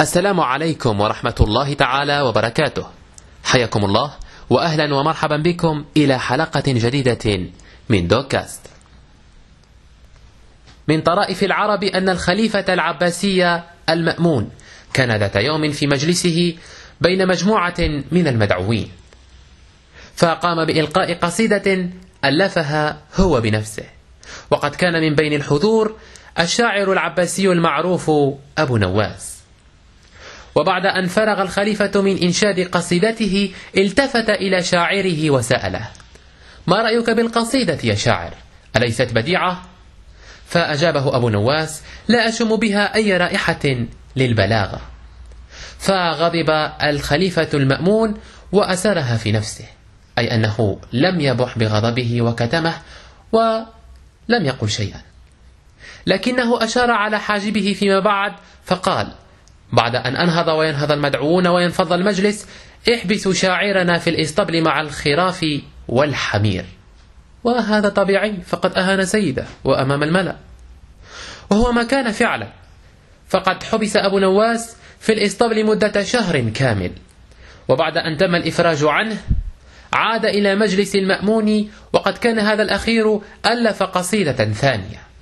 السلام عليكم ورحمة الله تعالى وبركاته. حياكم الله وأهلا ومرحبا بكم إلى حلقة جديدة من دوكاست. من طرائف العرب أن الخليفة العباسي المأمون كان ذات يوم في مجلسه بين مجموعة من المدعوين. فقام بإلقاء قصيدة ألفها هو بنفسه. وقد كان من بين الحضور الشاعر العباسي المعروف أبو نواس. وبعد أن فرغ الخليفة من إنشاد قصيدته التفت إلى شاعره وسأله ما رأيك بالقصيدة يا شاعر؟ أليست بديعة؟ فأجابه أبو نواس لا أشم بها أي رائحة للبلاغة فغضب الخليفة المأمون وأسرها في نفسه أي أنه لم يبح بغضبه وكتمه ولم يقل شيئا لكنه أشار على حاجبه فيما بعد فقال بعد أن أنهض وينهض المدعوون وينفض المجلس احبسوا شاعرنا في الإسطبل مع الخراف والحمير. وهذا طبيعي فقد أهان سيده وأمام الملأ. وهو ما كان فعلا. فقد حبس أبو نواس في الإسطبل مدة شهر كامل. وبعد أن تم الإفراج عنه عاد إلى مجلس المأمون وقد كان هذا الأخير ألف قصيدة ثانية.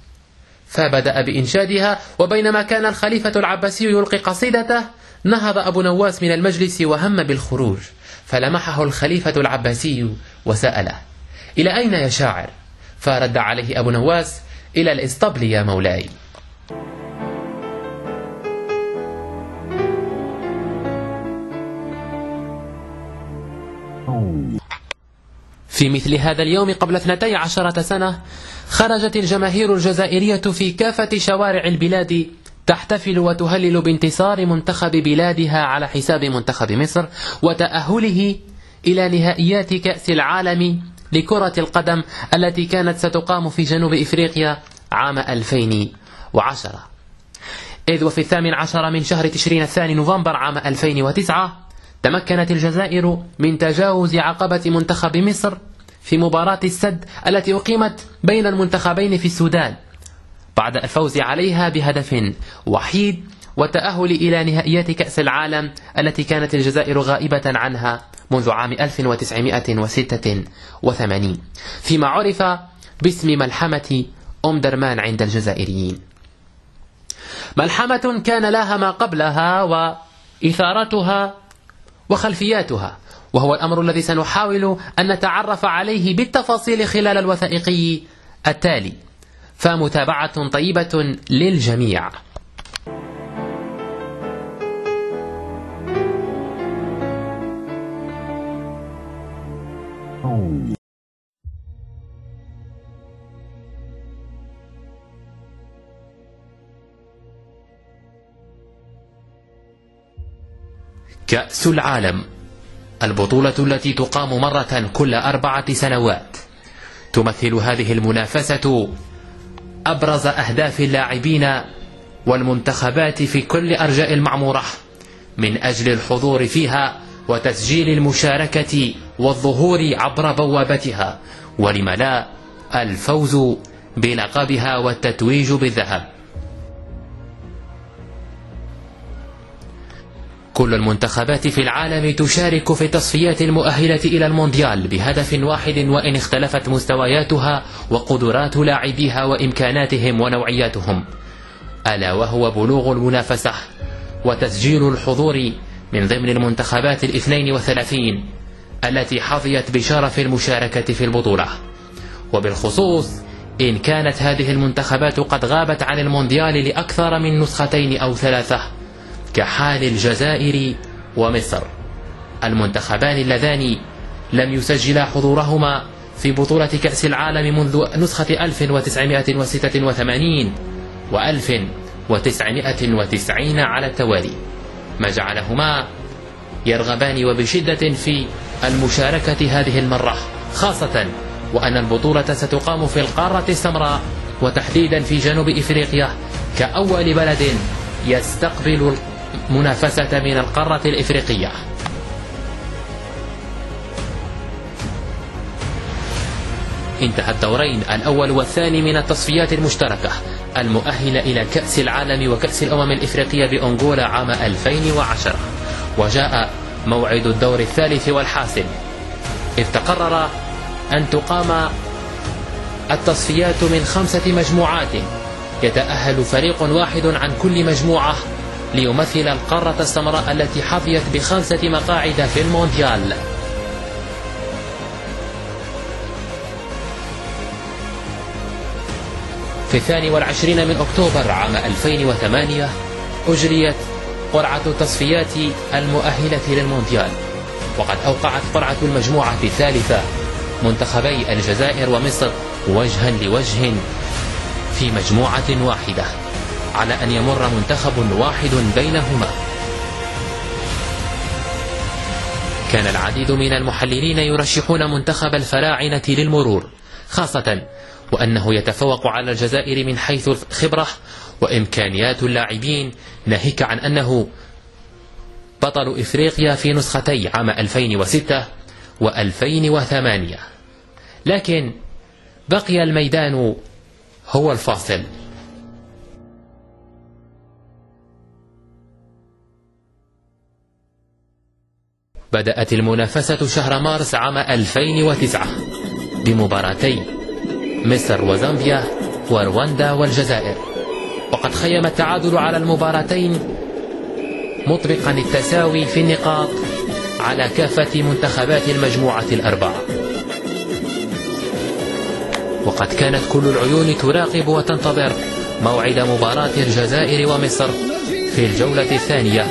فبدأ بإنشادها وبينما كان الخليفة العباسي يلقي قصيدته نهض أبو نواس من المجلس وهم بالخروج فلمحه الخليفة العباسي وسأله إلى أين يا شاعر؟ فرد عليه أبو نواس إلى الإسطبل يا مولاي في مثل هذا اليوم قبل اثنتي عشرة سنة خرجت الجماهير الجزائرية في كافة شوارع البلاد تحتفل وتهلل بانتصار منتخب بلادها على حساب منتخب مصر وتأهله إلى نهائيات كأس العالم لكرة القدم التي كانت ستقام في جنوب إفريقيا عام 2010 إذ وفي الثامن عشر من شهر تشرين الثاني نوفمبر عام 2009 تمكنت الجزائر من تجاوز عقبة منتخب مصر في مباراة السد التي أقيمت بين المنتخبين في السودان بعد الفوز عليها بهدف وحيد والتأهل إلى نهائيات كأس العالم التي كانت الجزائر غائبة عنها منذ عام 1986 فيما عرف باسم ملحمة أم درمان عند الجزائريين. ملحمة كان لها ما قبلها وإثارتها وخلفياتها وهو الأمر الذي سنحاول أن نتعرف عليه بالتفاصيل خلال الوثائقي التالي. فمتابعة طيبة للجميع. كأس العالم. البطولة التي تقام مرة كل أربعة سنوات. تمثل هذه المنافسة أبرز أهداف اللاعبين والمنتخبات في كل أرجاء المعمورة من أجل الحضور فيها وتسجيل المشاركة والظهور عبر بوابتها ولم لا الفوز بلقبها والتتويج بالذهب. كل المنتخبات في العالم تشارك في التصفيات المؤهلة إلى المونديال بهدف واحد وإن اختلفت مستوياتها وقدرات لاعبيها وإمكاناتهم ونوعياتهم. ألا وهو بلوغ المنافسة وتسجيل الحضور من ضمن المنتخبات الاثنين وثلاثين التي حظيت بشرف المشاركة في البطولة. وبالخصوص إن كانت هذه المنتخبات قد غابت عن المونديال لأكثر من نسختين أو ثلاثة كحال الجزائر ومصر. المنتخبان اللذان لم يسجلا حضورهما في بطولة كأس العالم منذ نسخة 1986 و 1990 على التوالي. ما جعلهما يرغبان وبشدة في المشاركة هذه المرة خاصة وأن البطولة ستقام في القارة السمراء وتحديدا في جنوب إفريقيا كأول بلد يستقبل منافسة من القارة الإفريقية. انتهى الدورين الأول والثاني من التصفيات المشتركة. المؤهلة إلى كأس العالم وكأس الأمم الإفريقية بأنغولا عام 2010 وجاء موعد الدور الثالث والحاسم. إذ تقرر أن تقام التصفيات من خمسة مجموعات. يتأهل فريق واحد عن كل مجموعة ليمثل القارة السمراء التي حظيت بخمسة مقاعد في المونديال. في الثاني والعشرين من أكتوبر عام 2008 أجريت قرعة التصفيات المؤهلة للمونديال. وقد أوقعت قرعة المجموعة الثالثة منتخبي الجزائر ومصر وجها لوجه في مجموعة واحدة. على أن يمر منتخب واحد بينهما. كان العديد من المحللين يرشحون منتخب الفراعنة للمرور خاصة وأنه يتفوق على الجزائر من حيث الخبرة وإمكانيات اللاعبين ناهيك عن أنه بطل إفريقيا في نسختي عام 2006 و2008 لكن بقي الميدان هو الفاصل. بدأت المنافسة شهر مارس عام 2009 بمباراتي مصر وزامبيا ورواندا والجزائر. وقد خيم التعادل على المباراتين مطبقا التساوي في النقاط على كافة منتخبات المجموعة الأربعة. وقد كانت كل العيون تراقب وتنتظر موعد مباراة الجزائر ومصر في الجولة الثانية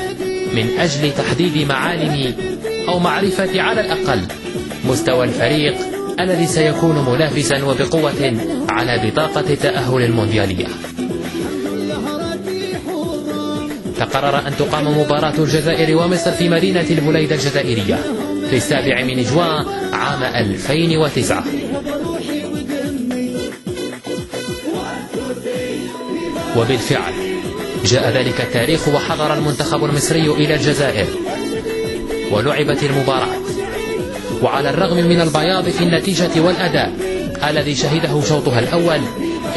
من أجل تحديد معالم أو معرفة على الأقل. مستوى الفريق الذي سيكون منافسا وبقوة على بطاقة التأهل المونديالية. تقرر أن تقام مباراة الجزائر ومصر في مدينة البليدة الجزائرية في السابع من جوان عام 2009 وبالفعل جاء ذلك التاريخ وحضر المنتخب المصري إلى الجزائر. ولعبت المباراة. وعلى الرغم من البياض في النتيجة والأداء الذي شهده شوطها الأول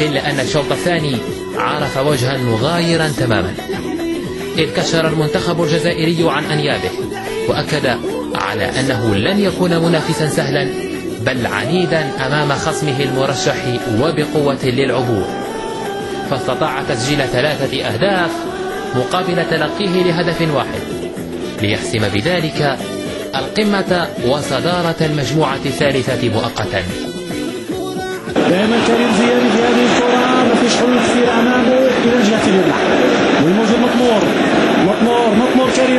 إلا أن الشوط الثاني عرف وجها مغايرا تماما. إذ كشر المنتخب الجزائري عن أنيابه وأكد على أنه لن يكون منافسا سهلا بل عنيدا أمام خصمه المرشح وبقوة للعبور. فاستطاع تسجيل ثلاثة أهداف مقابل تلقيه لهدف واحد. ليحسم بذلك القمة وصدارة المجموعة الثالثة مؤقتا. دائما كريم زيادي في هذه الكرة ما فيش حلول كثير أمامه إلى الجهة اليمنى والموجود مطمور مطمور مطمور كريم.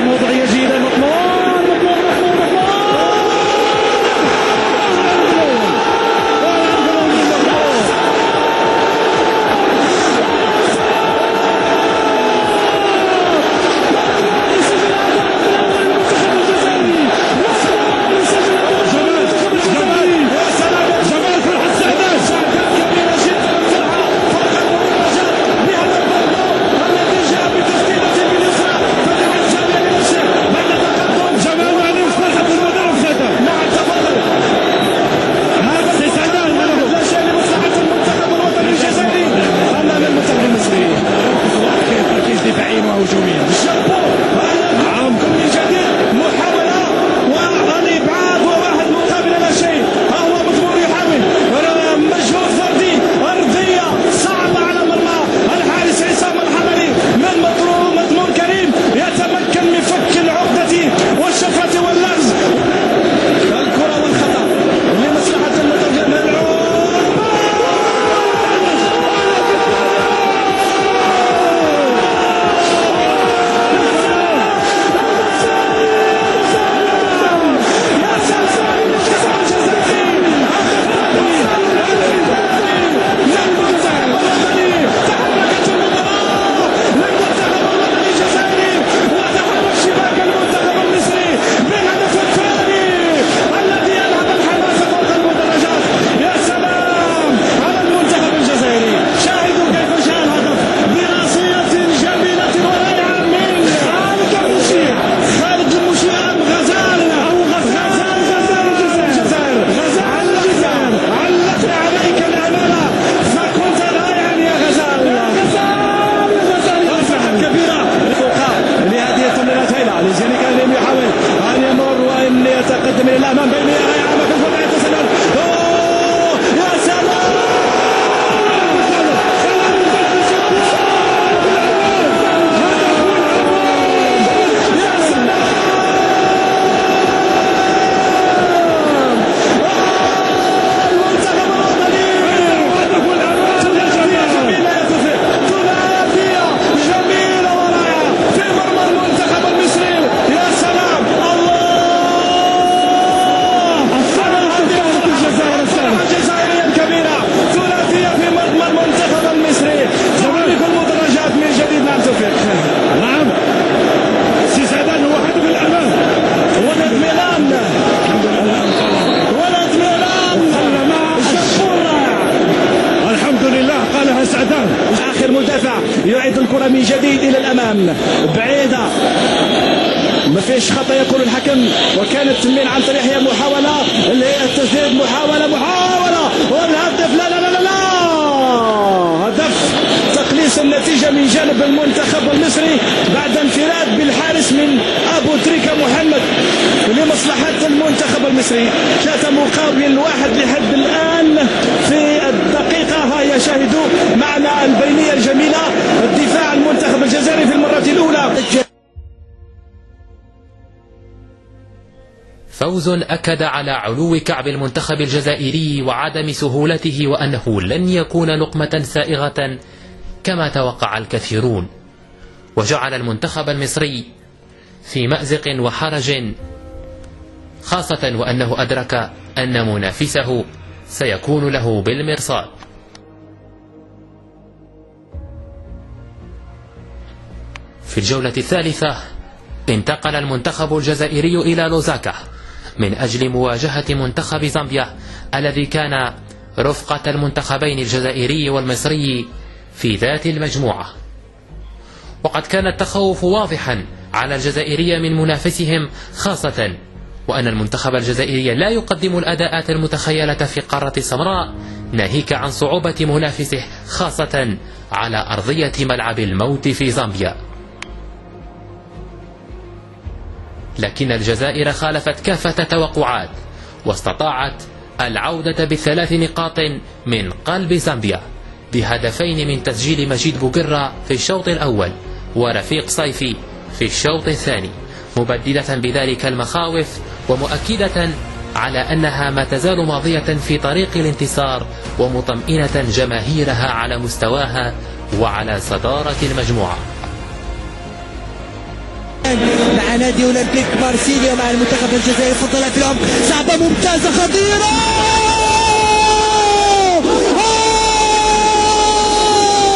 Emre Lallana فوز أكد على علو كعب المنتخب الجزائري وعدم سهولته وأنه لن يكون لقمة سائغة كما توقع الكثيرون. وجعل المنتخب المصري في مأزق وحرج خاصة وأنه أدرك أن منافسه سيكون له بالمرصاد. في الجولة الثالثة انتقل المنتخب الجزائري إلى لوزاكا. من أجل مواجهة منتخب زامبيا الذي كان رفقة المنتخبين الجزائري والمصري في ذات المجموعة. وقد كان التخوف واضحا على الجزائرية من منافسهم خاصة وأن المنتخب الجزائري لا يقدم الأداءات المتخيلة في قارة السمراء ناهيك عن صعوبة منافسه خاصة على أرضية ملعب الموت في زامبيا. لكن الجزائر خالفت كافة التوقعات واستطاعت العودة بثلاث نقاط من قلب زامبيا بهدفين من تسجيل مجيد بوغرة في الشوط الأول ورفيق صيفي في الشوط الثاني مبدلة بذلك المخاوف ومؤكدة على أنها ما تزال ماضية في طريق الانتصار ومطمئنة جماهيرها على مستواها وعلى صدارة المجموعة. نادي أولمبيك مارسيليا مع المنتخب الجزائري فضل في العمق صعبة ممتازة خطيرة!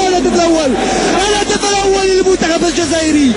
الهدف الأول. الهدف الأول للمنتخب الجزائري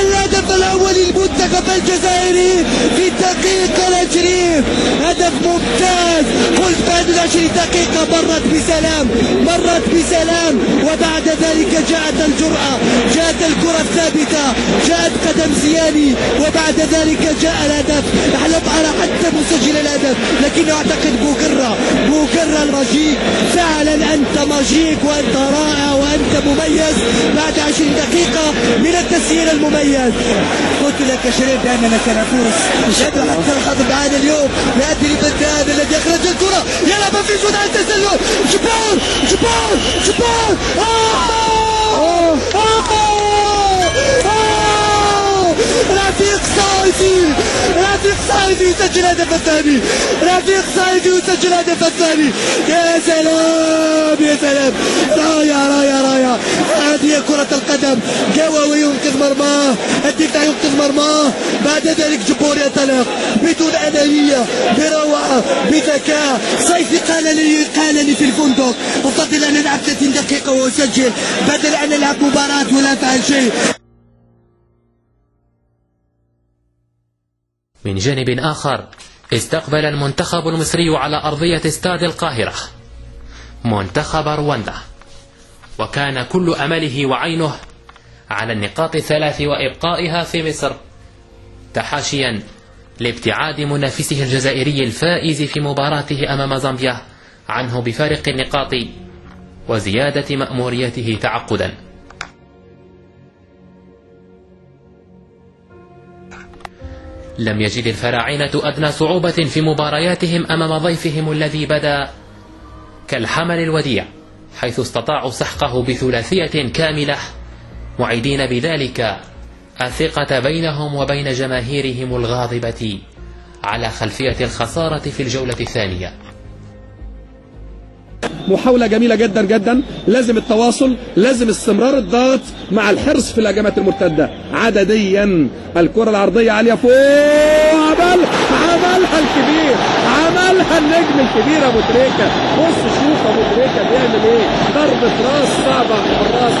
الهدف الأول للمنتخب الجزائري في الدقيقة العشرين. هدف ممتاز. قلت بعد العشرين دقيقة. مرت بسلام مرت بسلام. وبعد ذلك جاءت الجرأة جاءت الكرة الثابتة جاءت قدم زياني. وبعد ذلك جاء الهدف. احلم على حتى مسجل الهدف. لكنه أعتقد بوقرة بوقرة ال magic فعلا أنت magic وأنت رائع وأنت مميز. بعد 20 دقيقة من التسجيل المميز قلت لك شريف باننا سنفوز نشهد حتى الحظ معنا اليوم نادي البدان الذي اخرج الكرة يلعب في جدع التسلل جبار جبار جبار آه! آه! آه! صايدي يسجل الهدف الثاني. رفيق صايدي يسجل الهدف الثاني. يا سلام يا سلام. راية راية راية هذه كرة القدم. قوى وينقذ مرماه. الدفاع ينقذ مرماه. بعد ذلك جبور ينطلق بدون أنانية بروعة بذكاء. صيفي قال لي قال لي في الفندق. أفضل أن ألعب 30 دقيقة وأسجل. بدل أن ألعب مباراة ولا أفعل شيء. من جانب آخر استقبل المنتخب المصري على أرضية استاد القاهرة. منتخب رواندا. وكان كل أمله وعينه على النقاط الثلاث وإبقائها في مصر تحاشيا لابتعاد منافسه الجزائري الفائز في مباراته أمام زامبيا عنه بفارق النقاط وزيادة مأموريته تعقدا. لم يجد الفراعنة أدنى صعوبة في مبارياتهم أمام ضيفهم الذي بدا كالحمل الوديع حيث استطاعوا سحقه بثلاثية كاملة معيدين بذلك الثقة بينهم وبين جماهيرهم الغاضبة على خلفية الخسارة في الجولة الثانية. محاولة جميلة جدا جدا. لازم التواصل لازم استمرار الضغط مع الحرص في الهجمات المرتدة. عدديا. الكرة العرضية عالية فوق. عمل عملها الكبير. عملها النجم الكبير أبو تريكة. بص شوف أبو تريكة بيعمل إيه. ضربة راس صعبة الراس.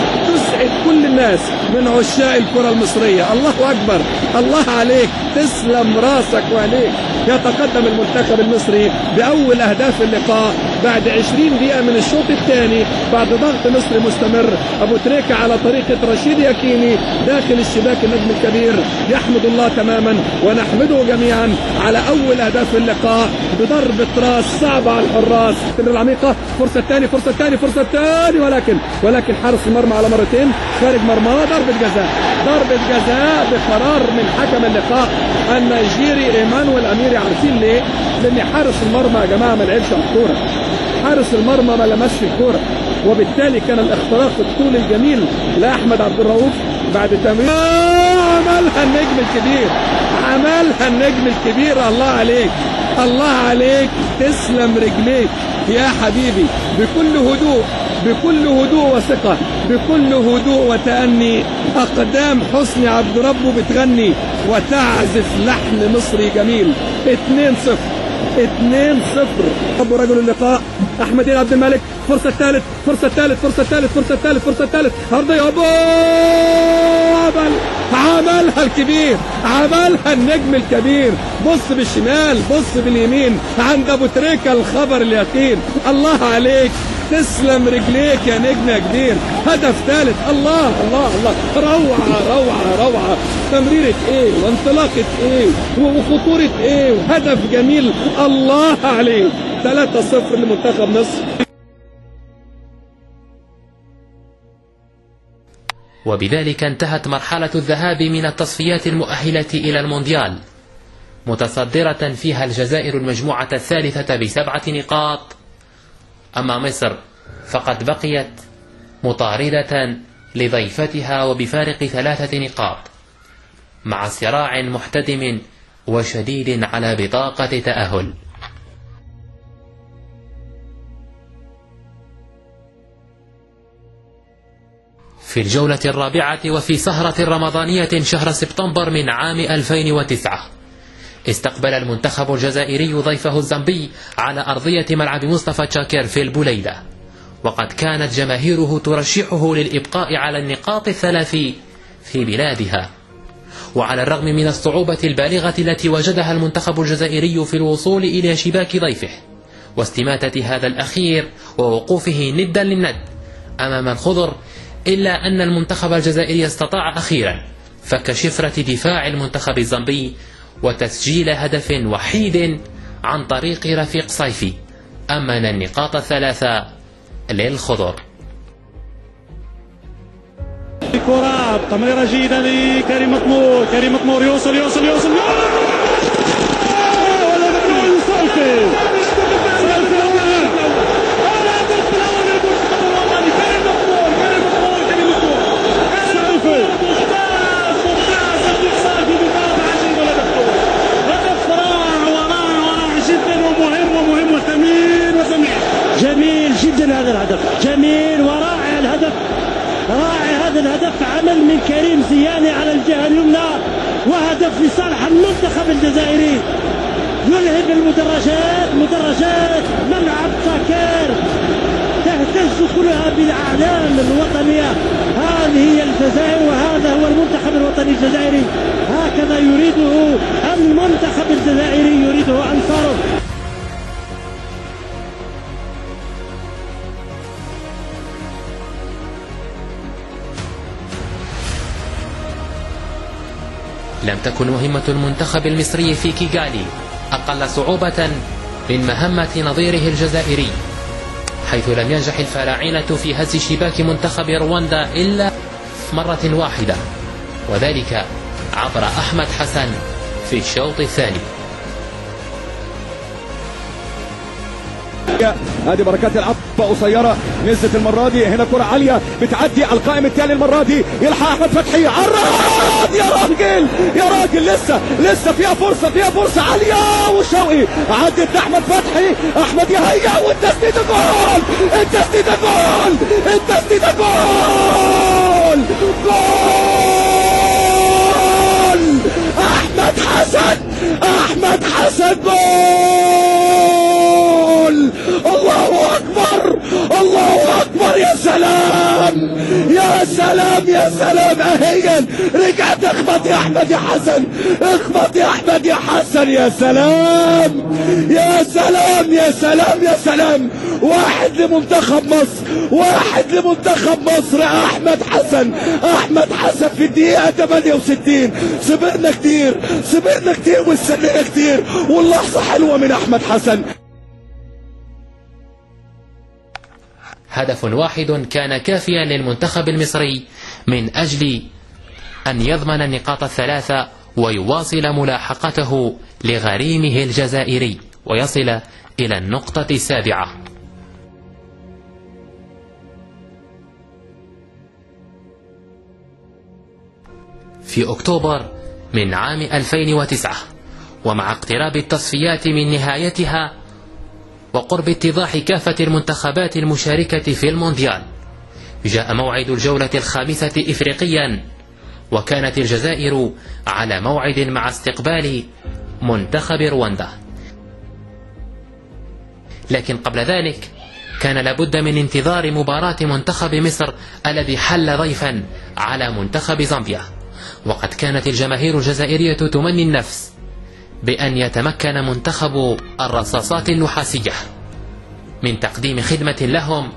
كل الناس من عشاق الكرة المصرية. الله أكبر. الله عليك. تسلم راسك وعليك يتقدم المنتخب المصري بأول أهداف اللقاء بعد 20 دقيقة من الشوط الثاني بعد ضغط مصري مستمر. أبو تريكة على طريقة رشيد يكيني داخل الشباك النجم الكبير. يحمد الله تماما ونحمده جميعا على أول أهداف اللقاء بضربة راس صعبة على الحراس. العميقة. فرصة الثانية فرصة الثانية فرصة الثانية ولكن ولكن حارس المرمى على مرتين. خارج مرمى ضربة جزاء. ضربة جزاء بقرار من حكم اللقاء النيجيري إيمانويل اميري عارفين ليه؟ لأن حارس المرمى يا جماعة ما لعبش على الكوره حارس المرمى ما لمسش الكورة. وبالتالي كان الاختراق الطولي الجميل لأحمد عبد الرؤوف بعد تمرير. عملها النجم الكبير. عملها النجم الكبير. الله عليك. الله عليك. تسلم رجليك. يا حبيبي. بكل هدوء. بكل هدوء وثقة بكل هدوء وتأني. أقدام حسني عبد ربه بتغني. وتعزف لحن مصري جميل. 2-0 2-0 أبو رجل اللقاء. أحمد عبد الملك. فرصة الثالث فرصة الثالث فرصة الثالث فرصة الثالث فرصة الثالث أرضية أبو عمل عملها الكبير. عملها النجم الكبير. بص بالشمال بص باليمين. عند أبو تريكة الخبر اليقين. الله عليك. تسلم رجليك يا نجم يا كبير. هدف ثالث. الله الله الله. روعة روعة روعة. تمريرة إيه وانطلاقة إيه وخطورة إيه وهدف جميل. الله عليه 3-0 لمنتخب مصر. وبذلك انتهت مرحلة الذهاب من التصفيات المؤهلة إلى المونديال متصدرة فيها الجزائر المجموعة الثالثة بسبعة نقاط أما مصر فقد بقيت مطاردة لضيفتها وبفارق ثلاثة نقاط مع صراع محتدم وشديد على بطاقة تأهل. في الجولة الرابعة وفي سهرة رمضانية شهر سبتمبر من عام 2009 استقبل المنتخب الجزائري ضيفه الزامبي على أرضية ملعب مصطفى تشاكر في البليدة وقد كانت جماهيره ترشحه للإبقاء على النقاط الثلاث في بلادها. وعلى الرغم من الصعوبة البالغة التي وجدها المنتخب الجزائري في الوصول إلى شباك ضيفه واستماتة هذا الأخير ووقوفه ندا للند أمام الخضر إلا أن المنتخب الجزائري استطاع أخيرا فك شفرة دفاع المنتخب الزامبي وتسجيل هدف وحيد عن طريق رفيق صيفي. أمن النقاط الثلاثة للخضر. كرة تمريرة جيدة لكريم مطمور. كريم مطمور يوصل. يوصل يوصل, يوصل. هذا الهدف. جميل ورائع الهدف. رائع هذا الهدف. عمل من كريم زياني على الجهة اليمنى. وهدف لصالح المنتخب الجزائري. يلهب المدرجات مدرجات ملعب ساكر. تهتز كلها بالأعلام الوطنية. هذه هي الجزائر وهذا هو المنتخب الوطني الجزائري. هكذا يريده المنتخب الجزائري يريده أنصاره. لم تكن مهمة المنتخب المصري في كيغالي أقل صعوبة من مهمة نظيره الجزائري حيث لم ينجح الفراعنة في هز شباك منتخب رواندا إلا مرة واحدة وذلك عبر أحمد حسن في الشوط الثاني. هذه بركات العب قصيرة نزلت المرة دي. هنا كرة عالية. بتعدي على القائم الثاني المرة دي. يلحق أحمد فتحي. عرض! يا راجل! يا راجل! لسه! لسه فيها فرصة! فيها فرصة! عالية! وشوقي عدت أحمد فتحي. أحمد يهيأ! والتسديد جول التسديد جول التسديد جول جول! أحمد حسن! أحمد حسن! جول! الله أكبر يا سلام! يا سلام يا سلام! اهيا رجعت اخبط يا أحمد يا حسن! اخبط يا أحمد يا حسن! يا سلام! يا سلام يا سلام يا سلام! واحد لمنتخب مصر واحد لمنتخب مصر أحمد حسن! أحمد حسن في الدقيقة 68 سبقنا كتير سبقنا كتير واستنينا كتير! واللحظة حلوة من أحمد حسن! هدف واحد كان كافيا للمنتخب المصري من أجل أن يضمن النقاط الثلاثة ويواصل ملاحقته لغريمه الجزائري ويصل إلى النقطة السابعة. في أكتوبر من عام 2009 ومع اقتراب التصفيات من نهايتها وقرب اتضاح كافة المنتخبات المشاركة في المونديال. جاء موعد الجولة الخامسة إفريقيا وكانت الجزائر على موعد مع استقبال منتخب رواندا. لكن قبل ذلك كان لابد من انتظار مباراة منتخب مصر الذي حل ضيفا على منتخب زامبيا. وقد كانت الجماهير الجزائرية تمني النفس بأن يتمكن منتخب الرصاصات النحاسية من تقديم خدمة لهم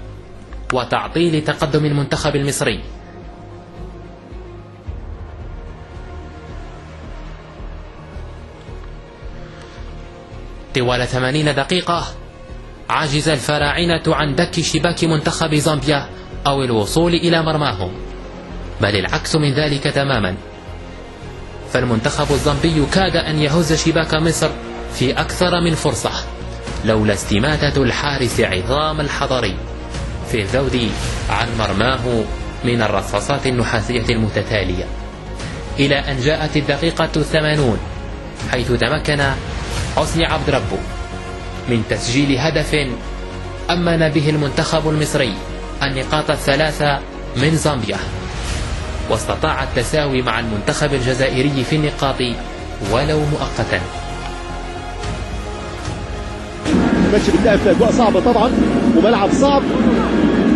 وتعطيل تقدم المنتخب المصري. طوال 80 دقيقة عجز الفراعنة عن دك شباك منتخب زامبيا أو الوصول إلى مرماهم بل العكس من ذلك تماما. فالمنتخب الزامبي كاد أن يهز شباك مصر في أكثر من فرصة لولا استماتة الحارس عظام الحضري. في الذود عن مرماه من الرصاصات النحاسية المتتالية. إلى أن جاءت الدقيقة الثمانون حيث تمكن حسني عبد ربه من تسجيل هدف أمن به المنتخب المصري النقاط الثلاثة من زامبيا. واستطاع التساوي مع المنتخب الجزائري في النقاط ولو مؤقتا. الماتش بيتلعب في اجواء صعبه طبعا وملعب صعب.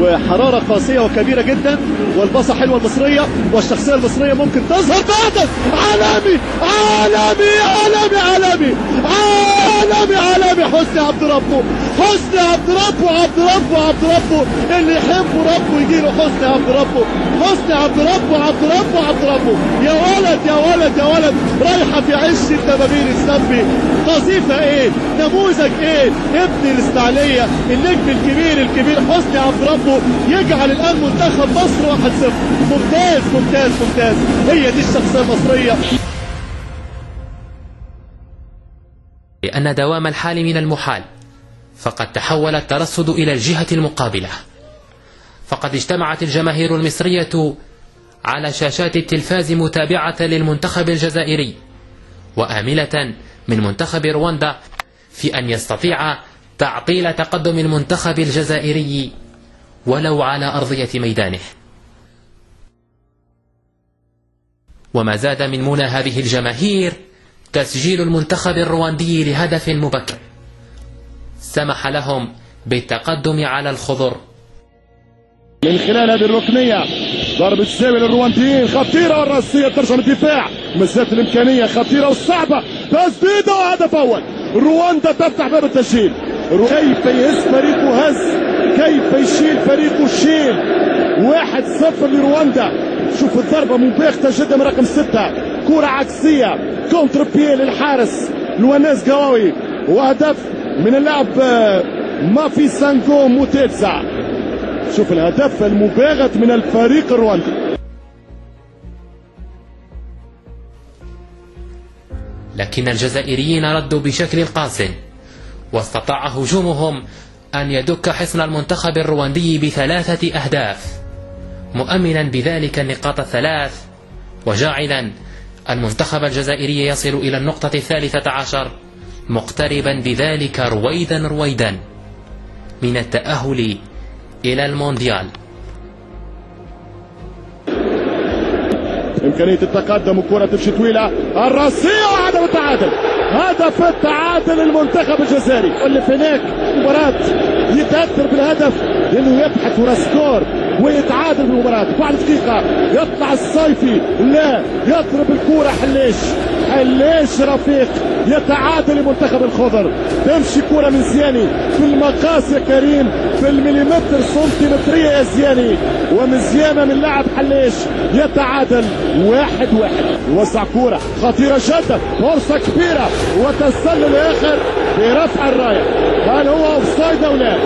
وحرارة قاسية وكبيرة جدا والباصة حلوة المصريه والشخصية المصرية ممكن تظهر بعد عالمي! عالمي! عالمي! عالمي! عالمي! عالمي! حسني عبد ربه! حسني عبد ربه! عبد ربه! عبد ربه! اللي يحبه ربه يجي له حسني عبد ربه! حسني عبد ربه! عبد ربه! عبد ربه! يا ولد! يا ولد! يا ولد! رايحة في عش الدبابير السبي قذيفه إيه؟ نموذج إيه؟ ابن الاسماعيليه النجم الكبير الكبير حسني عبد ربه! يجعل الآن منتخب مصر 1-0 ممتاز ممتاز ممتاز. هي دي الشخصية المصرية. لأن دوام الحال من المحال. فقد تحول الترصد إلى الجهة المقابلة. فقد اجتمعت الجماهير المصرية على شاشات التلفاز متابعة للمنتخب الجزائري. وآملة من منتخب رواندا في أن يستطيع تعطيل تقدم المنتخب الجزائري ولو على أرضية ميدانه. وما زاد من منى هذه الجماهير تسجيل المنتخب الرواندي لهدف مبكر. سمح لهم بالتقدم على الخضر. من خلال هذه الركنية ضربة الزاوية للروانديين خطيرة والرأسية ترجع للدفاع. مسات الإمكانية خطيرة وصعبة. تسديدة وهدف أول. رواندا تفتح باب التسجيل. كيف يهز فريقه هز كيف يشيل فريقه شيل واحد صفر لرواندا شوف الضربة مباغتة جدا من رقم ستة. كرة عكسية. contre-pied للحارس لوناس قواوي. وهدف من اللاعب ما في سانكو موتيتسا شوف الهدف المباغت من الفريق الرواندي لكن الجزائريين ردوا بشكل قاس واستطاع هجومهم أن يدك حصن المنتخب الرواندي بثلاثة أهداف مؤمنا بذلك النقاط الثلاث وجاعلا المنتخب الجزائري يصل إلى النقطة الثالثة عشر مقتربا بذلك رويدا رويدا من التأهل إلى المونديال. إمكانية التقدم وكرة تمشي طويلة الراسية وعدم التعادل هدف التعادل المنتخب الجزائري. واللي في هناك مباراة يتأثر بالهدف لأنه يبحث ورا سكور ويتعادل بالمباراة. بعد دقيقة يطلع الصيفي لا يضرب الكورة حليش. حليش رفيق يتعادل المنتخب الخضر؟ تمشي كرة من زياني في المقاس يا كريم في المليمتر سنتيمترية يا زياني. ومزيانة من لاعب حليش يتعادل واحد واحد. يوسع كرة خطيرة جدا فرصة كبيرة. وتسلل آخر برفع الراية. هل هو اوفسايد أو لا؟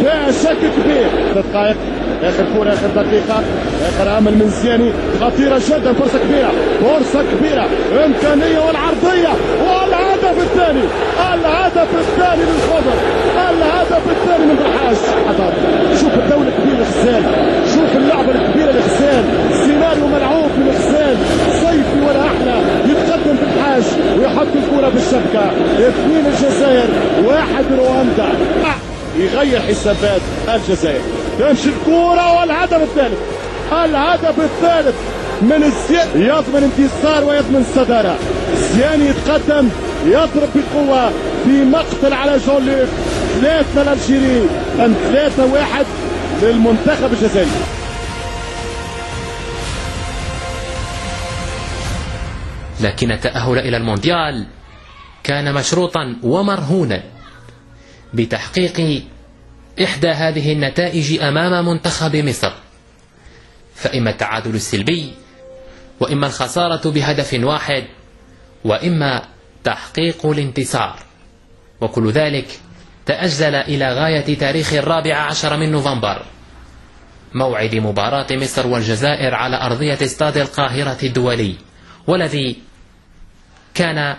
فيها شك كبير. دقائق. آخر كورة آخر دقيقة. آخر امل من زياني. خطيرة جدا. فرصة كبيرة. فرصة كبيرة. إمكانية والعرضية. والهدف الثاني. الهدف الثاني للخضر الهدف الثاني من رحاش. حضر. شوف الدولة الكبيره لغزال شوف اللعبه الكبيره لغزال سيناريو ملعوب لغزال صيفي ولا أحلى. يتقدم في الحاج ويحط الكره في الشبكة. اثنين الجزائر واحد رواندا. يغير حسابات الجزائر. تمشي الكرة والهدف الثالث. الهدف الثالث من الزيان يضمن انتصار ويضمن الصدارة زيان يتقدم يضرب بقوة في مقتل على جون ليف ثلاثة الألجيري أم ثلاثة واحد للمنتخب الجزائري. لكن التأهل إلى المونديال. كان مشروطا ومرهونا بتحقيق إحدى هذه النتائج أمام منتخب مصر. فإما التعادل السلبي وإما الخسارة بهدف واحد وإما تحقيق الانتصار. وكل ذلك تأجل إلى غاية تاريخ الرابع عشر من نوفمبر موعد مباراة مصر والجزائر على أرضية استاد القاهرة الدولي والذي كان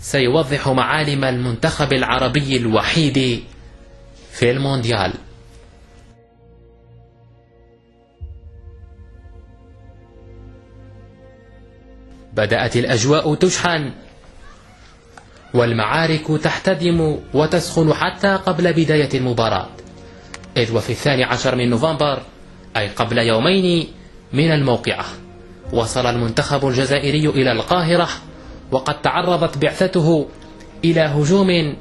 سيوضح معالم المنتخب العربي الوحيد في المونديال بدأت الأجواء تشحن والمعارك تحتدم وتسخن حتى قبل بداية المباراة. إذ وفي الثاني عشر من نوفمبر أي قبل يومين من الموقعة وصل المنتخب الجزائري إلى القاهرة وقد تعرضت بعثته إلى هجوم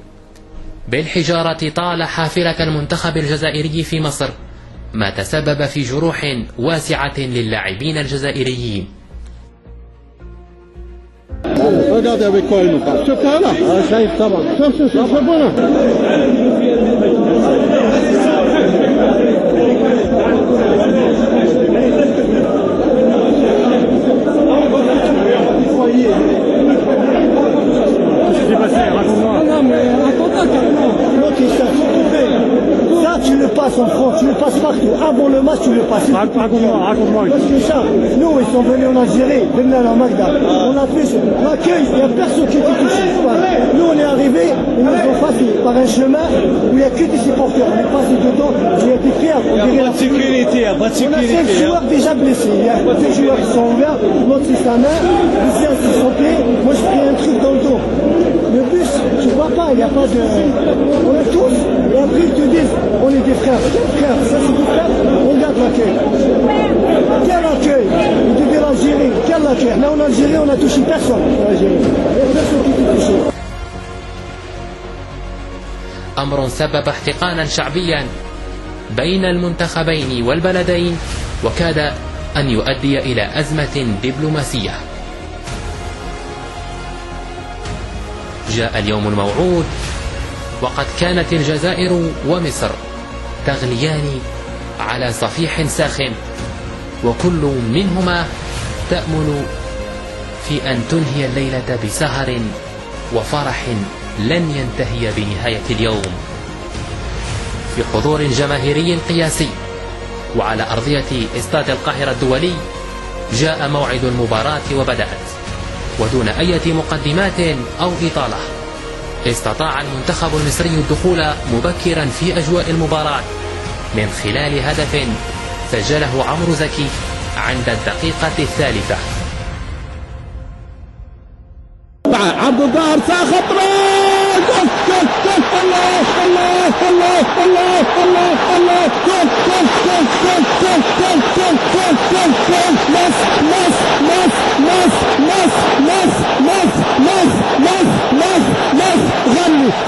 بالحجارة طال حافلة المنتخب الجزائري في مصر ما تسبب في جروح واسعة للاعبين الجزائريين Regardez avec quoi il nous parle. Ce frère-là شايف طبعا. شوف شوف شوف ربنا. Non, mais attends, carrément. notícia. Bem, Ça, tu le passes en France, tu le passes partout. Avant le match, tu le passes. Raconte-moi, raconte-moi. Parce que ça, nous, ils sont venus en Algérie, venus à la Magda. On a fait l'accueil, il n'y a personne qui était touché. Nous, on est arrivés, ils nous ont passé par un chemin où il n'y a que des supporters. On est passé dedans, fier. On dirait la sécurité, il n'y a pas de On a cinq joueurs déjà blessés. Il y a deux joueurs qui sont ouverts, l'autre c'est sa main, le sien c'est son pied. Moi, je pris un truc dans le dos. Le bus, tu vois pas, il n'y a pas de. On est tous, et après ils te disent, on des frères. Frères, ça c'est des frères, regarde l'accueil. Quel accueil te disent l'Algérie, quel accueil Là en Algérie, on a touché personne. Il n'y a personne qui t'a touché. أمر سبب احتقانا شعبيا بين المنتخبين والبلدين وكاد أن يؤدي إلى أزمة دبلوماسية جاء اليوم الموعود وقد كانت الجزائر ومصر تغليان على صفيح ساخن وكل منهما تأمل في أن تنهي الليلة بسهر وفرح لن ينتهي بنهاية اليوم. في حضور جماهيري قياسي وعلى أرضية استاد القاهرة الدولي جاء موعد المباراة وبدأت ودون أي مقدمات أو إطالة. استطاع المنتخب المصري الدخول مبكرا في أجواء المباراة من خلال هدف سجله عمرو زكي عند الدقيقة الثالثة عبد الظاهر ساخط الله الله الله الله الله الله جول جول جول جول جول جول جول جول جول مس مس مس مس مس مس مس مس مس مس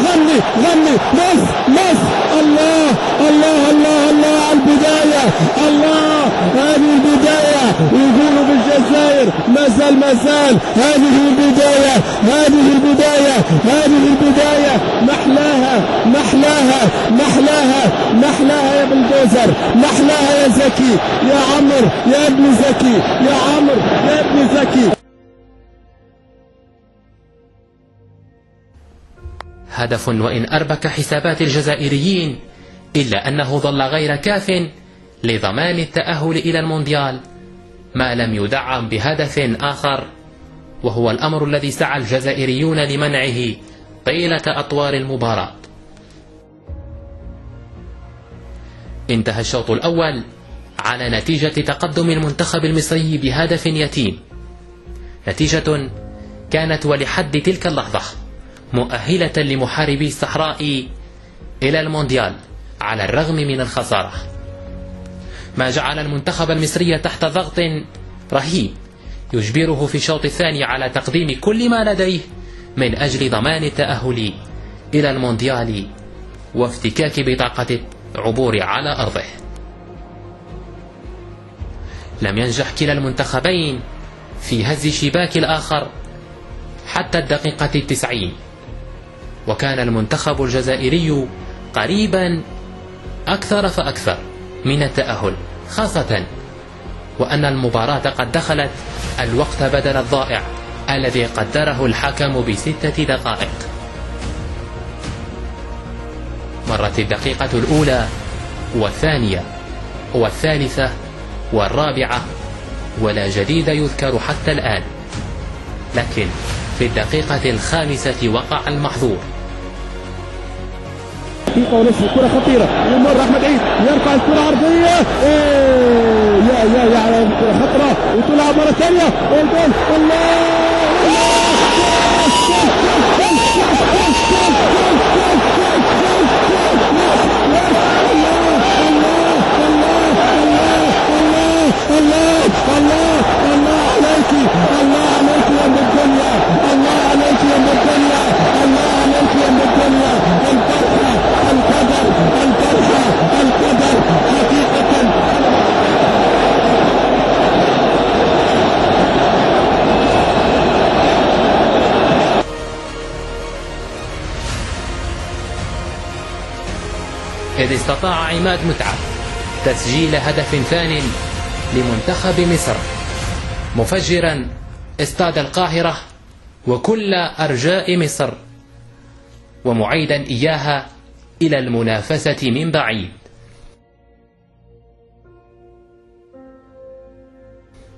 غني غني مص مص الله الله الله الله. على البداية. الله. هذه البداية. يقولوا بالجزائر ما زال ما زال هذه البداية. هذه البداية. هذه البداية. محلاها محلاها محلاها محلاها يا بلدوزر محلاها يا زكي يا عمر يا ابن زكي يا عمر يا ابن زكي. هدف وإن أربك حسابات الجزائريين إلا أنه ظل غير كاف لضمان التأهل إلى المونديال ما لم يدعم بهدف آخر وهو الأمر الذي سعى الجزائريون لمنعه طيلة أطوار المباراة. انتهى الشوط الأول على نتيجة تقدم المنتخب المصري بهدف يتيم. نتيجة كانت ولحد تلك اللحظة. مؤهلة لمحاربي الصحراء إلى المونديال على الرغم من الخسارة. ما جعل المنتخب المصري تحت ضغط رهيب يجبره في الشوط الثاني على تقديم كل ما لديه من أجل ضمان التأهل إلى المونديال وافتكاك بطاقة العبور على أرضه. لم ينجح كلا المنتخبين في هز شباك الآخر حتى الدقيقة التسعين. وكان المنتخب الجزائري قريبا أكثر فأكثر من التأهل خاصة وأن المباراة قد دخلت الوقت بدل الضائع الذي قدره الحكم بستة دقائق. مرت الدقيقة الأولى والثانية والثالثة والرابعة ولا جديد يذكر حتى الآن لكن في الدقيقة الخامسة وقع المحظور. دقيقة ونصف الكرة خطيرة يمر أحمد عيد يرفع الكرة عرضية إيه يا يا يا على خطرة وتلعب مرة ثانية والجول الله الله الله الله عليك الله إذ استطاع عماد متعب تسجيل هدف ثان لمنتخب مصر. مفجرا استاد القاهرة وكل أرجاء مصر. ومعيدا إياها إلى المنافسة من بعيد.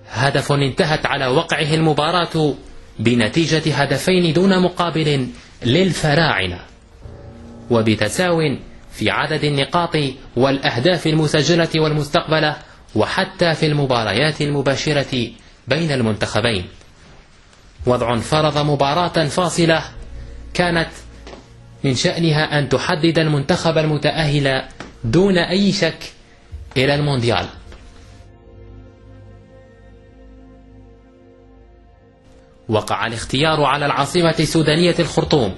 هدف انتهت على وقعه المباراة بنتيجة هدفين دون مقابل للفراعنة. وبتساو في عدد النقاط والأهداف المسجلة والمستقبلة وحتى في المباريات المباشرة بين المنتخبين. وضع فرض مباراة فاصلة كانت من شأنها أن تحدد المنتخب المتأهل دون أي شك إلى المونديال. وقع الاختيار على العاصمة السودانية الخرطوم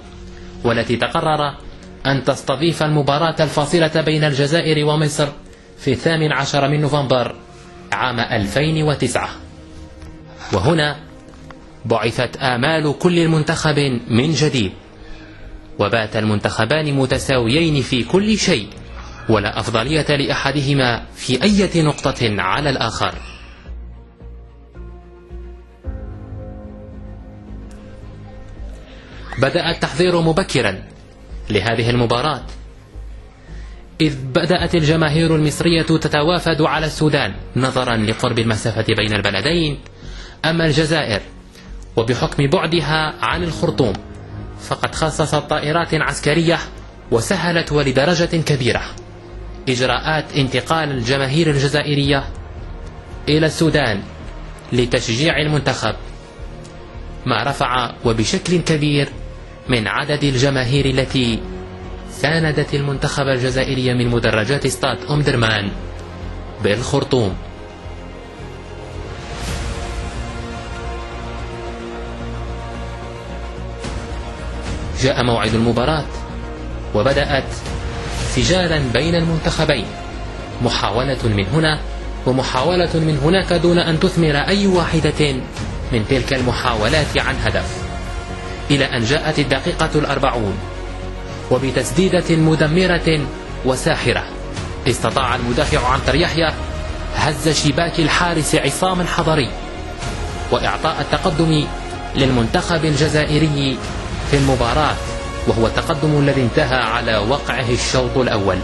والتي تقرر أن تستضيف المباراة الفاصلة بين الجزائر ومصر في الثامن عشر من نوفمبر عام 2009 وهنا بعثت آمال كل منتخب من جديد وبات المنتخبان متساويين في كل شيء ولا أفضلية لأحدهما في أي نقطة على الآخر. بدأ التحضير مبكرا. لهذه المباراة. إذ بدأت الجماهير المصرية تتوافد على السودان نظرا لقرب المسافة بين البلدين أما الجزائر وبحكم بعدها عن الخرطوم فقد خصصت طائرات عسكرية وسهلت ولدرجة كبيرة. إجراءات انتقال الجماهير الجزائرية إلى السودان لتشجيع المنتخب ما رفع وبشكل كبير من عدد الجماهير التي ساندت المنتخب الجزائري من مدرجات استاد أم درمان بالخرطوم. جاء موعد المباراة وبدأت سجالا بين المنتخبين. محاولة من هنا ومحاولة من هناك دون أن تثمر أي واحدة من تلك المحاولات عن هدف. إلى أن جاءت الدقيقة الأربعون. وبتسديدة مدمرة وساحرة استطاع المدافع عنتر يحيى هز شباك الحارس عصام الحضري وإعطاء التقدم للمنتخب الجزائري في المباراة وهو التقدم الذي انتهى على وقعه الشوط الأول.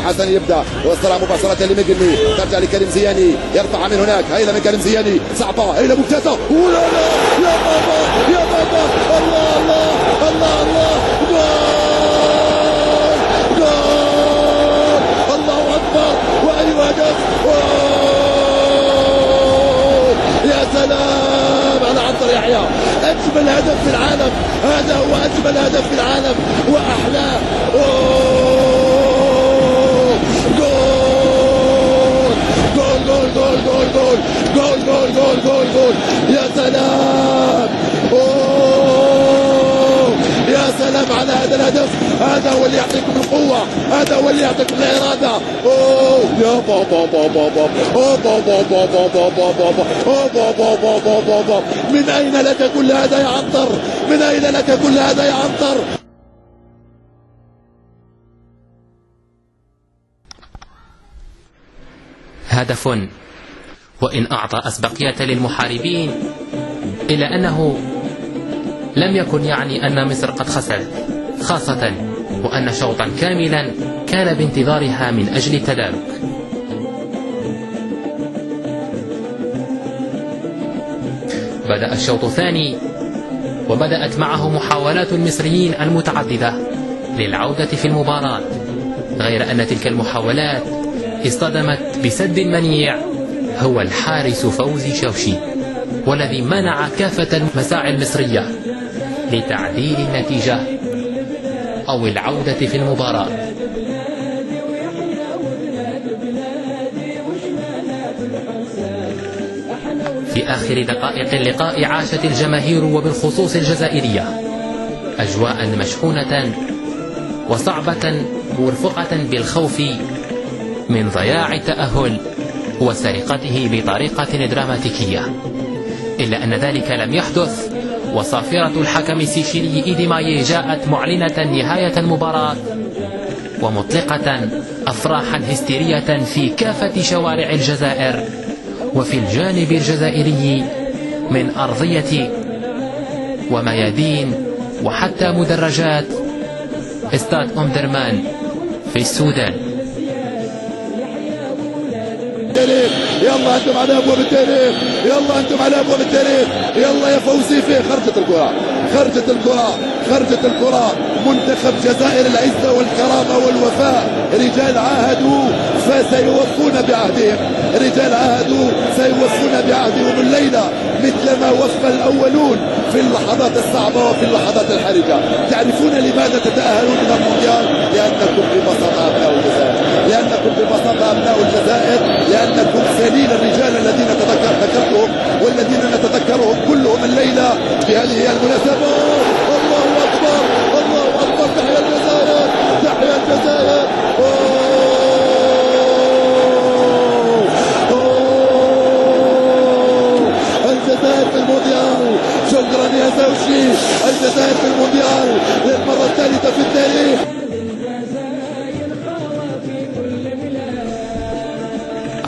حسن يبدأ والصراع مباشرة لميجلي ترجع لكريم زياني يرفع من هناك. هيلا من كريم زياني. صعبة. هيلا ممتازة ولا لا يا بابا يا بابا. الله الله الله الله. جول جول. الله أكبر. وأي هدف يا سلام على عنتر يحيى أجمل هدف في العالم. هذا هو أجمل هدف في العالم. وأحلاه جول جول جول جول جول جول جول يا سلام أوه. يا سلام على هذا الهدف هذا هو اللي يعطيكم القوة هذا هو اللي يعطيكم الإرادة أوه يا بابا بابا بابا با بابا بابا بابا بابا با بابا بابا بابا من أين لك كل هذا يا عنتر من أين لك كل هذا يا عنتر هدف وإن أعطى أسبقية للمحاربين إلا أنه لم يكن يعني أن مصر قد خسرت خاصة وأن شوطا كاملا كان بانتظارها من أجل التدارك. بدأ الشوط الثاني وبدأت معه محاولات المصريين المتعددة للعودة في المباراة غير أن تلك المحاولات اصطدمت بسد منيع هو الحارس فوزي شوشي والذي منع كافة المساعي المصرية لتعديل النتيجة أو العودة في المباراة. في آخر دقائق اللقاء عاشت الجماهير وبالخصوص الجزائرية أجواء مشحونة وصعبة مرفقة بالخوف من ضياع التأهل. وسرقته بطريقة دراماتيكية. إلا أن ذلك لم يحدث وصافرة الحكم السيشيلي إيدي مايي جاءت معلنة نهاية المباراة ومطلقة أفراحا هستيرية في كافة شوارع الجزائر وفي الجانب الجزائري من أرضية وميادين وحتى مدرجات استاد أم درمان في السودان. أنتم على ابواب التاريخ. يلا أنتم على ابواب التاريخ. يلا يا فوزي فيه خرجت الكره خرجت الكره خرجت الكره منتخب جزائر العزة والكرامة والوفاء. رجال عاهدوا فسيوفون بعهدهم. رجال عاهدوا سيوفون بعهدهم الليلة. مثل ما وفى الأولون في اللحظات الصعبة وفي اللحظات الحرجة. تعرفون لماذا تتأهلون من المونديال؟ لأنكم ببساطه ابناء الجزائر لأنكم ببساطه أبناء الجزائر لأنكم سليل الرجال الذين تذكر ذكرتهم والذين نتذكرهم كلهم الليلة بهذه المناسبة. الله أكبر! الله أكبر! تحيا الجزائر! تحيا الجزائر! الجزائر في المونديال! شكرا يا زوجي! الجزائر في المونديال! للمرة الثالثة في التاريخ!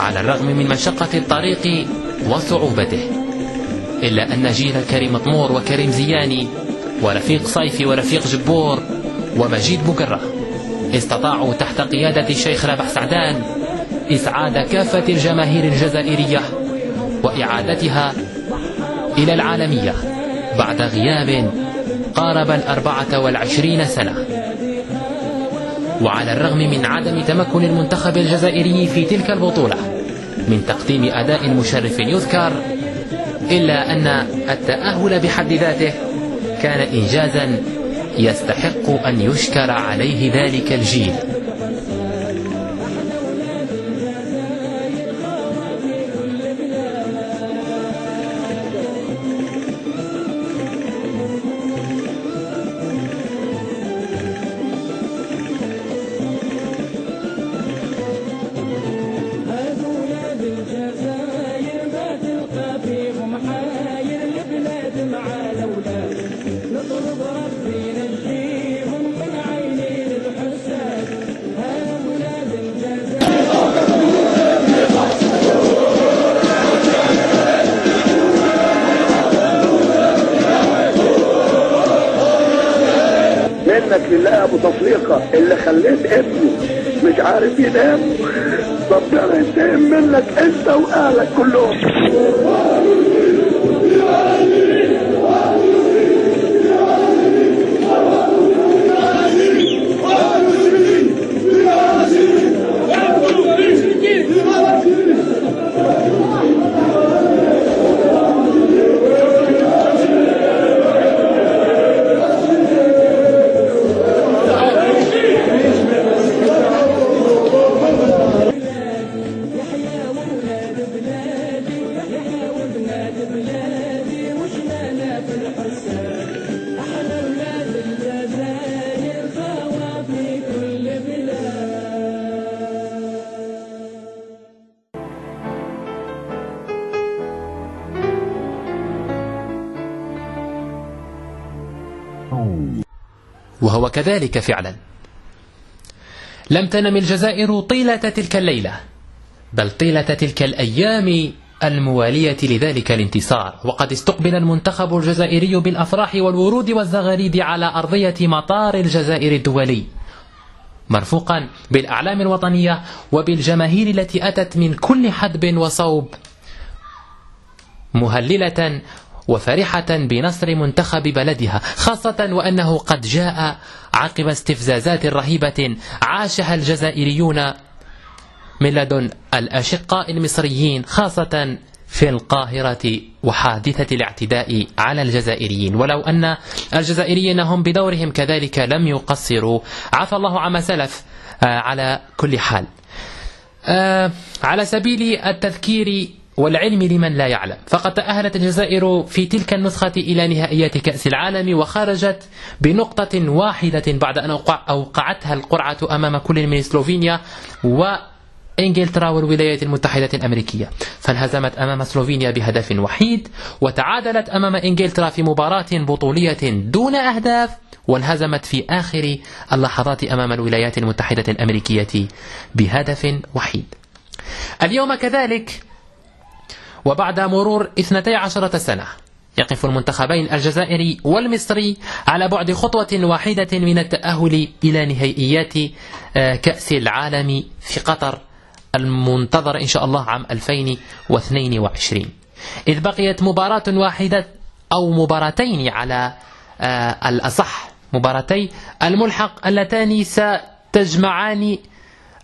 على الرغم من مشقة الطريق وصعوبته إلا أن جيل كريم مطمور وكريم زياني ورفيق صيفي ورفيق جبور ومجيد بقرة استطاعوا تحت قيادة الشيخ رابح سعدان إسعاد كافة الجماهير الجزائرية وإعادتها إلى العالمية بعد غياب قارب الأربعة والعشرين سنة. وعلى الرغم من عدم تمكن المنتخب الجزائري في تلك البطولة من تقديم أداء مشرف يذكر إلا أن التأهل بحد ذاته كان إنجازا يستحق أن يشكر عليه ذلك الجيل. وهو كذلك فعلا. لم تنم الجزائر طيلة تلك الليلة بل طيلة تلك الأيام الموالية لذلك الانتصار. وقد استقبل المنتخب الجزائري بالأفراح والورود والزغاريد على أرضية مطار الجزائر الدولي مرفوقا بالأعلام الوطنية وبالجماهير التي أتت من كل حدب وصوب مهللة وفرحة بنصر منتخب بلدها خاصة وأنه قد جاء عقب استفزازات رهيبة عاشها الجزائريون من لدن الأشقاء المصريين خاصة في القاهرة وحادثة الاعتداء على الجزائريين. ولو أن الجزائريين هم بدورهم كذلك لم يقصروا. عفى الله عما سلف على كل حال. على سبيل التذكير والعلم لمن لا يعلم. فقد تأهلت الجزائر في تلك النسخة إلى نهائيات كأس العالم وخرجت بنقطة واحدة بعد أن أوقعتها القرعة أمام كل من سلوفينيا و انجلترا والولايات المتحدة الأمريكية. فانهزمت أمام سلوفينيا بهدف وحيد وتعادلت أمام إنجلترا في مباراة بطولية دون أهداف وانهزمت في آخر اللحظات أمام الولايات المتحدة الأمريكية بهدف وحيد. اليوم كذلك وبعد مرور 12 سنة يقف المنتخبين الجزائري والمصري على بعد خطوة واحدة من التأهل إلى نهائيات كأس العالم في قطر المنتظر إن شاء الله عام 2022 إذ بقيت مباراة واحدة أو مباراتين على الأصح مباراتي الملحق اللتان ستجمعان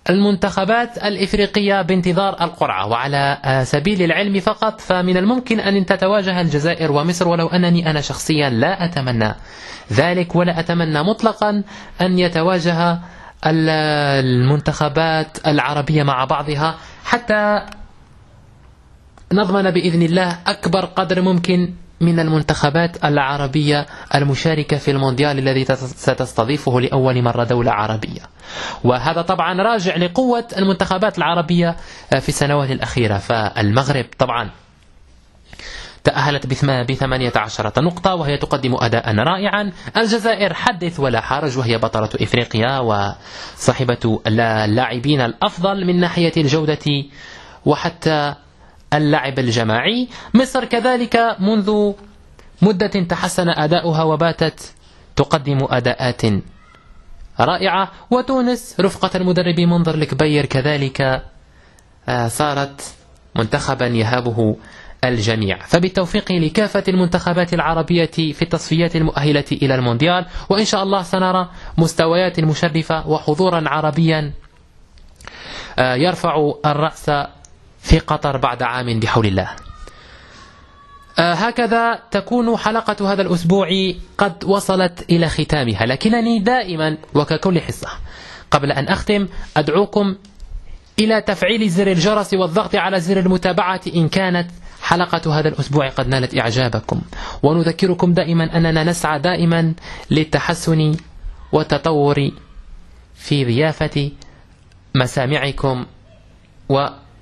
المنتخبات الإفريقية بانتظار القرعة وعلى سبيل العلم فقط فمن الممكن أن تتواجه الجزائر ومصر ولو أنني أنا شخصيا لا أتمنى ذلك ولا أتمنى مطلقا أن يتواجه المنتخبات العربية مع بعضها حتى نضمن بإذن الله أكبر قدر ممكن من المنتخبات العربية المشاركة في المونديال الذي ستستضيفه لأول مرة دولة عربية. وهذا طبعا راجع لقوة المنتخبات العربية في السنوات الأخيرة. فالمغرب طبعا تأهلت بثمانية عشرة نقطة وهي تقدم أداء رائعا. الجزائر حدث ولا حرج وهي بطلة إفريقيا وصاحبة اللاعبين الأفضل من ناحية الجودة وحتى اللعب الجماعي مصر كذلك منذ مدة تحسن أداؤها وباتت تقدم أداءات رائعة. وتونس رفقة المدرب منظر الكبير كذلك صارت منتخبا يهابه الجميع. فبالتوفيق لكافة المنتخبات العربية في التصفيات المؤهلة إلى المونديال. وإن شاء الله سنرى مستويات مشرفة وحضورا عربيا يرفع الرأس في قطر بعد عام بحول الله. هكذا تكون حلقة هذا الأسبوع قد وصلت إلى ختامها لكنني دائما وككل حصة. قبل أن أختم أدعوكم إلى تفعيل زر الجرس والضغط على زر المتابعة إن كانت حلقة هذا الأسبوع قد نالت إعجابكم. ونذكركم دائما أننا نسعى دائما للتحسن والتطور في ضيافة مسامعكم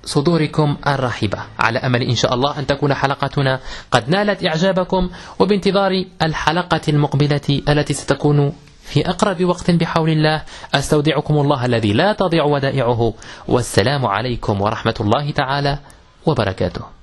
وصدوركم الرحبة على أمل إن شاء الله أن تكون حلقتنا قد نالت إعجابكم وبانتظار الحلقة المقبلة التي ستكون في أقرب وقت بحول الله. أستودعكم الله الذي لا تضيع ودائعه. والسلام عليكم ورحمة الله تعالى وبركاته.